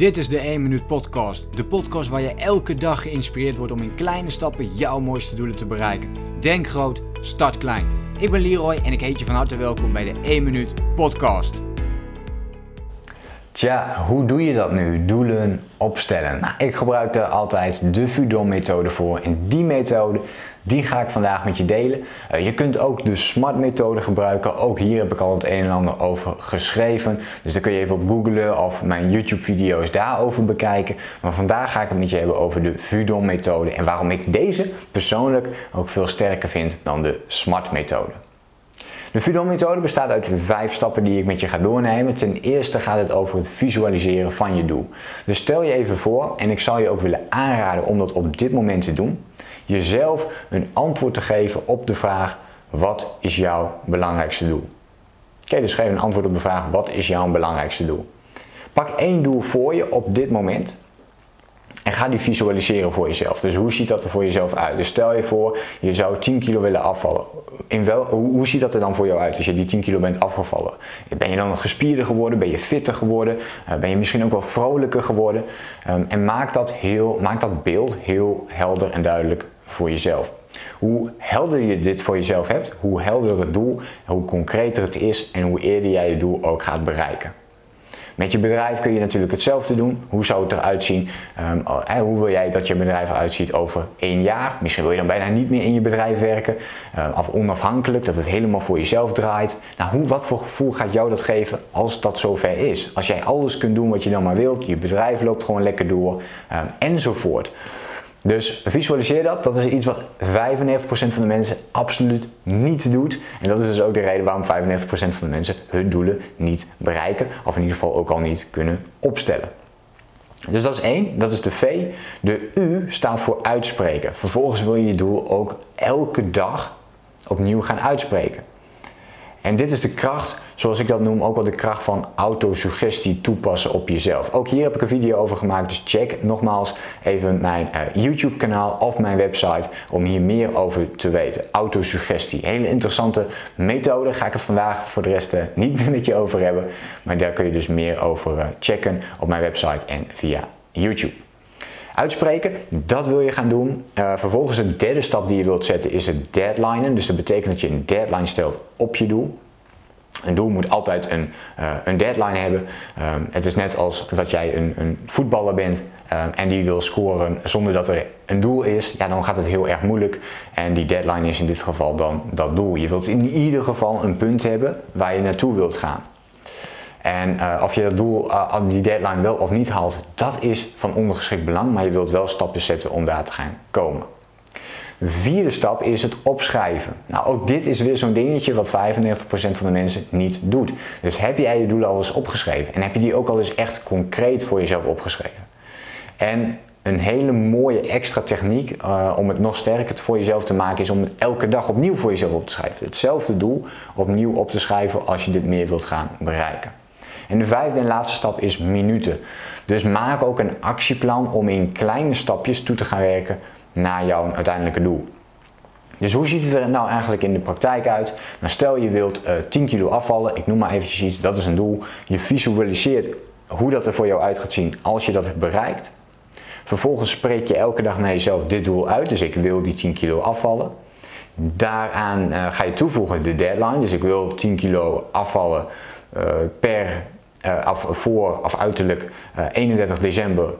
Dit is de 1 Minuut Podcast. De podcast waar je elke dag geïnspireerd wordt om in kleine stappen jouw mooiste doelen te bereiken. Denk groot, start klein. Ik ben Leroy en ik heet je van harte welkom bij de 1 Minuut Podcast. Tja, hoe doe je dat nu? Doelen opstellen. Nou, ik gebruik er altijd de Fudon-methode voor. En die methode die ga ik vandaag met je delen. Uh, je kunt ook de SMART methode gebruiken. Ook hier heb ik al het een en ander over geschreven. Dus dan kun je even op googlen of mijn YouTube video's daarover bekijken. Maar vandaag ga ik het met je hebben over de Fudon methode. En waarom ik deze persoonlijk ook veel sterker vind dan de SMART methode. De Fudon-methode bestaat uit vijf stappen die ik met je ga doornemen. Ten eerste gaat het over het visualiseren van je doel. Dus stel je even voor, en ik zal je ook willen aanraden om dat op dit moment te doen, jezelf een antwoord te geven op de vraag: wat is jouw belangrijkste doel? Oké, dus geef een antwoord op de vraag: wat is jouw belangrijkste doel? Pak één doel voor je op dit moment en ga die visualiseren voor jezelf. Dus hoe ziet dat er voor jezelf uit? Dus stel je voor, je zou 10 kilo willen afvallen. In wel, hoe, ziet dat er dan voor jou uit als je die 10 kilo bent afgevallen? Ben je dan gespierder geworden? Ben je fitter geworden? Uh, ben je misschien ook wel vrolijker geworden? Um, en maak dat, heel, maak dat beeld heel helder en duidelijk voor jezelf. Hoe helder je dit voor jezelf hebt, hoe helder het doel, hoe concreter het is en hoe eerder jij je doel ook gaat bereiken. Met je bedrijf kun je natuurlijk hetzelfde doen. Hoe zou het eruit zien? Um, hoe wil jij dat je bedrijf eruit ziet over één jaar? Misschien wil je dan bijna niet meer in je bedrijf werken. Uh, of onafhankelijk, dat het helemaal voor jezelf draait. Nou, hoe, wat voor gevoel gaat jou dat geven als dat zover is? Als jij alles kunt doen wat je dan maar wilt. Je bedrijf loopt gewoon lekker door. Um, enzovoort. Dus visualiseer dat. Dat is iets wat 95% van de mensen absoluut niet doet. En dat is dus ook de reden waarom 95% van de mensen hun doelen niet bereiken. Of in ieder geval ook al niet kunnen opstellen. Dus dat is één, dat is de V. De U staat voor uitspreken. Vervolgens wil je je doel ook elke dag opnieuw gaan uitspreken. En dit is de kracht, zoals ik dat noem, ook wel de kracht van autosuggestie toepassen op jezelf. Ook hier heb ik een video over gemaakt, dus check nogmaals even mijn uh, YouTube kanaal of mijn website om hier meer over te weten. Autosuggestie, hele interessante methode. Ga ik het vandaag voor de rest uh, niet meer met je over hebben, maar daar kun je dus meer over uh, checken op mijn website en via YouTube. Uitspreken, dat wil je gaan doen. Uh, vervolgens een derde stap die je wilt zetten is het deadlinen. Dus dat betekent dat je een deadline stelt op je doel. Een doel moet altijd een, uh, een deadline hebben. Um, het is net als dat jij een, een voetballer bent um, en die wil scoren zonder dat er een doel is. Ja, dan gaat het heel erg moeilijk. En die deadline is in dit geval dan dat doel. Je wilt in ieder geval een punt hebben waar je naartoe wilt gaan. En uh, of je dat doel, uh, die deadline wel of niet haalt, dat is van ondergeschikt belang, maar je wilt wel stappen zetten om daar te gaan komen. De vierde stap is het opschrijven. Nou, ook dit is weer zo'n dingetje wat 95% van de mensen niet doet. Dus heb jij je doelen al eens opgeschreven en heb je die ook al eens echt concreet voor jezelf opgeschreven? En een hele mooie extra techniek uh, om het nog sterker voor jezelf te maken is om het elke dag opnieuw voor jezelf op te schrijven. Hetzelfde doel opnieuw op te schrijven als je dit meer wilt gaan bereiken. En de vijfde en laatste stap is minuten. Dus maak ook een actieplan om in kleine stapjes toe te gaan werken naar jouw uiteindelijke doel. Dus hoe ziet het er nou eigenlijk in de praktijk uit? Nou, stel je wilt uh, eh, 10 kilo afvallen, ik noem maar eventjes iets, dat is een doel. Je visualiseert hoe dat er voor jou uit gaat zien als je dat hebt bereikt. Vervolgens spreek je elke dag naar jezelf dit doel uit, dus ik wil die 10 kilo afvallen. Daaraan uh, ga je toevoegen de deadline, dus ik wil 10 kilo afvallen uh, per uh, af, voor of uiterlijk uh, eh, 31 december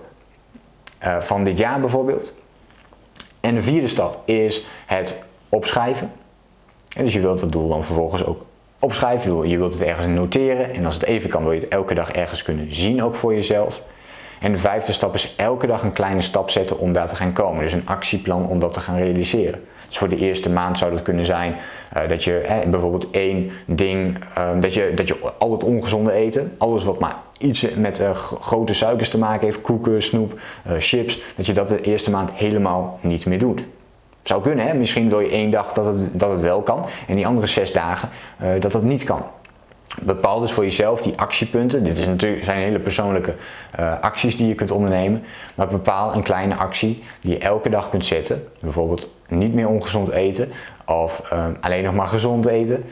uh, van dit jaar bijvoorbeeld. En de vierde stap is het opschrijven. En dus je wilt het doel dan vervolgens ook opschrijven. Je wilt het ergens noteren. En als het even kan, wil je het elke dag ergens kunnen zien, ook voor jezelf. En de vijfde stap is elke dag een kleine stap zetten om daar te gaan komen. Dus een actieplan om dat te gaan realiseren. Dus voor de eerste maand zou dat kunnen zijn uh, dat je bijvoorbeeld één ding, uh, dat, je, dat je al het ongezonde eten, alles wat maar iets met uh, grote suikers te maken heeft, koeken, snoep, eh, chips, dat je dat de eerste maand helemaal niet meer doet. Zou kunnen, hè? misschien wil je één dag dat het, dat het wel kan en die andere zes dagen dat het niet kan. Bepaal dus voor jezelf die actiepunten. Dit is natuurlijk, zijn hele persoonlijke uh, acties die je kunt ondernemen. Maar bepaal een kleine actie die je elke dag kunt zetten. Bijvoorbeeld niet meer ongezond eten of uh, alleen nog maar gezond eten.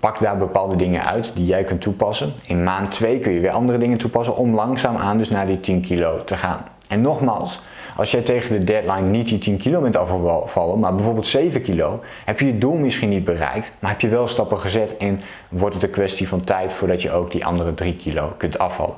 pak daar bepaalde dingen uit die jij kunt toepassen. In maand 2 kun je weer andere dingen toepassen om langzaamaan dus naar die 10 kilo te gaan. En nogmaals, als jij tegen de deadline niet die 10 kilo bent afgevallen, maar bijvoorbeeld 7 kilo, heb je je doel misschien niet bereikt, maar heb je wel stappen gezet en wordt het een kwestie van tijd voordat je ook die andere 3 kilo kunt afvallen.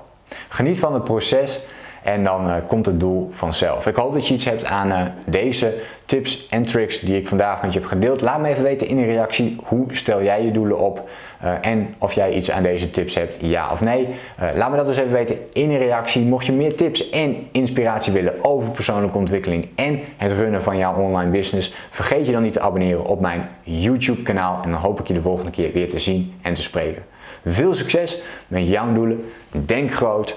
Geniet van het proces en dan uh, komt het doel vanzelf. Ik hoop dat je iets hebt aan uh, deze tips en tricks die ik vandaag met je heb gedeeld. Laat me even weten in een reactie hoe stel jij je doelen op uh, en of jij iets aan deze tips hebt, ja of nee. laat me dat dus even weten in een reactie. Mocht je meer tips en inspiratie willen over persoonlijke ontwikkeling en het runnen van jouw online business, vergeet je dan niet te abonneren op mijn YouTube kanaal en dan hoop ik je de volgende keer weer te zien en te spreken. Veel succes met jouw doelen. Denk groot